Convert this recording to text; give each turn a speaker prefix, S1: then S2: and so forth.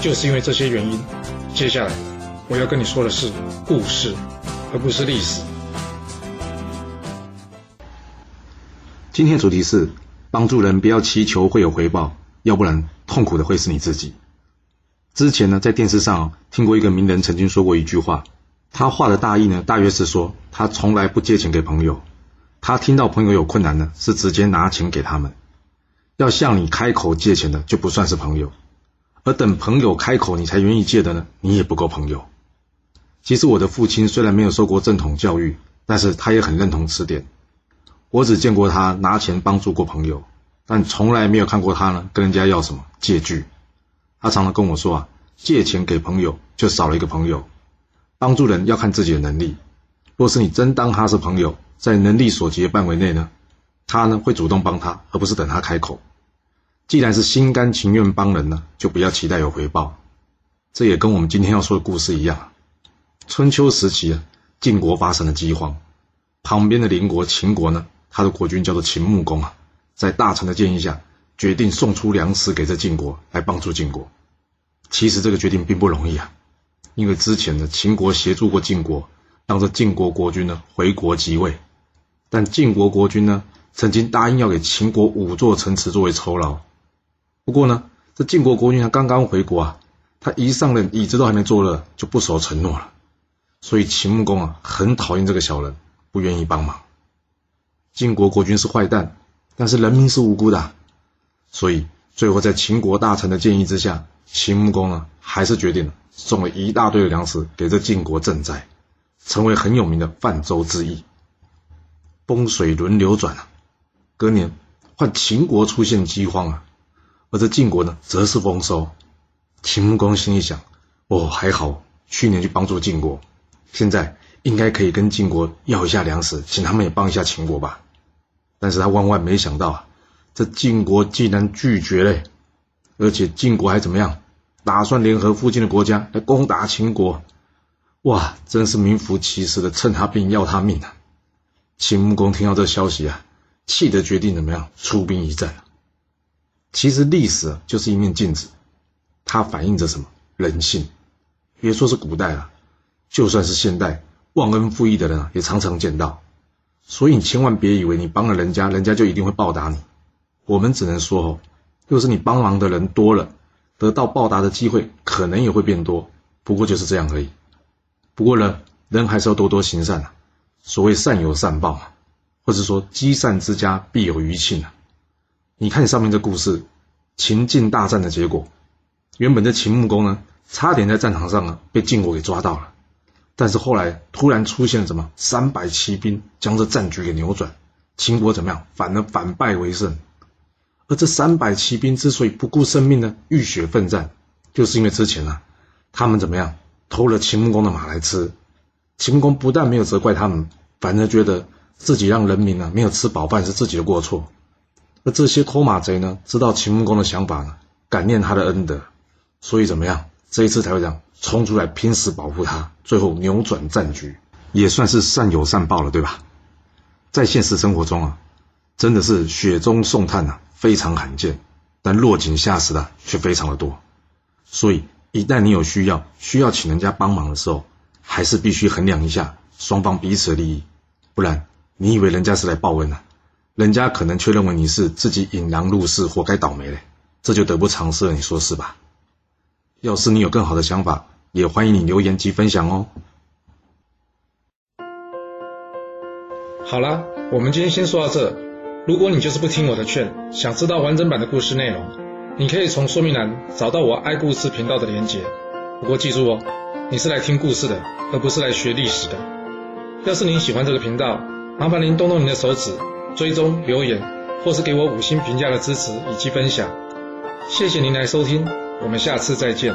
S1: 就是因为这些原因，接下来我要跟你说的是故事，而不是历史。
S2: 今天主题是帮助人，不要祈求会有回报，要不然痛苦的会是你自己。之前呢，在电视上听过一个名人曾经说过一句话，他话的大意呢，大约是说他从来不借钱给朋友，他听到朋友有困难呢，是直接拿钱给他们。要向你开口借钱的，就不算是朋友。而等朋友开口，你才愿意借的呢？你也不够朋友。其实我的父亲虽然没有受过正统教育，但是他也很认同词典。我只见过他拿钱帮助过朋友，但从来没有看过他呢跟人家要什么借据。他常常跟我说啊，借钱给朋友就少了一个朋友。帮助人要看自己的能力。若是你真当他是朋友，在能力所及的范围内呢，他呢会主动帮他，而不是等他开口。既然是心甘情愿帮人呢，就不要期待有回报。这也跟我们今天要说的故事一样。春秋时期啊，晋国发生了饥荒，旁边的邻国秦国呢，他的国君叫做秦穆公啊，在大臣的建议下，决定送出粮食给这晋国来帮助晋国。其实这个决定并不容易啊，因为之前呢，秦国协助过晋国，让这晋国国君呢回国即位，但晋国国君呢，曾经答应要给秦国五座城池作为酬劳。不过呢，这晋国国君他刚刚回国啊，他一上任椅子都还没坐热，就不守承诺了。所以秦穆公啊，很讨厌这个小人，不愿意帮忙。晋国国君是坏蛋，但是人民是无辜的，所以最后在秦国大臣的建议之下，秦穆公呢，还是决定送了一大堆的粮食给这晋国赈灾，成为很有名的泛舟之役。风水轮流转啊，隔年换秦国出现饥荒啊。而这晋国呢，则是丰收。秦穆公心里想：哦，还好去年去帮助晋国，现在应该可以跟晋国要一下粮食，请他们也帮一下秦国吧。但是他万万没想到啊，这晋国竟然拒绝了，而且晋国还怎么样？打算联合附近的国家来攻打秦国。哇，真是名副其实的趁他病要他命啊！秦穆公听到这消息啊，气得决定怎么样出兵一战。其实历史就是一面镜子，它反映着什么人性？别说是古代了，就算是现代，忘恩负义的人啊，也常常见到。所以你千万别以为你帮了人家，人家就一定会报答你。我们只能说哦，若是你帮忙的人多了，得到报答的机会可能也会变多。不过就是这样而已。不过呢，人还是要多多行善啊。所谓善有善报嘛，或者说积善之家必有余庆啊。你看上面这故事，秦晋大战的结果，原本这秦穆公呢，差点在战场上啊被晋国给抓到了，但是后来突然出现了什么？三百骑兵，将这战局给扭转，秦国怎么样，反而反败为胜。而这三百骑兵之所以不顾生命呢，浴血奋战，就是因为之前啊，他们怎么样？偷了秦穆公的马来吃，秦穆公不但没有责怪他们，反而觉得自己让人民呢没有吃饱饭是自己的过错。那这些偷马贼呢，知道秦穆公的想法呢，感念他的恩德，所以怎么样？这一次才会这样冲出来拼死保护他，最后扭转战局，也算是善有善报了，对吧？在现实生活中啊，真的是雪中送炭啊，非常罕见，但落井下石的却非常的多。所以一旦你有需要，需要请人家帮忙的时候，还是必须衡量一下双方彼此的利益，不然你以为人家是来报恩呢？人家可能却认为你是自己引狼入室，活该倒霉嘞，这就得不偿失了，你说是吧？要是你有更好的想法，也欢迎你留言及分享哦。
S1: 好啦，我们今天先说到这。如果你就是不听我的劝，想知道完整版的故事内容，你可以从说明栏找到我爱故事频道的连结。不过记住哦，你是来听故事的，而不是来学历史的。要是您喜欢这个频道，麻烦您动动您的手指。追踪留言，或是给我五星评价的支持以及分享，谢谢您来收听，我们下次再见。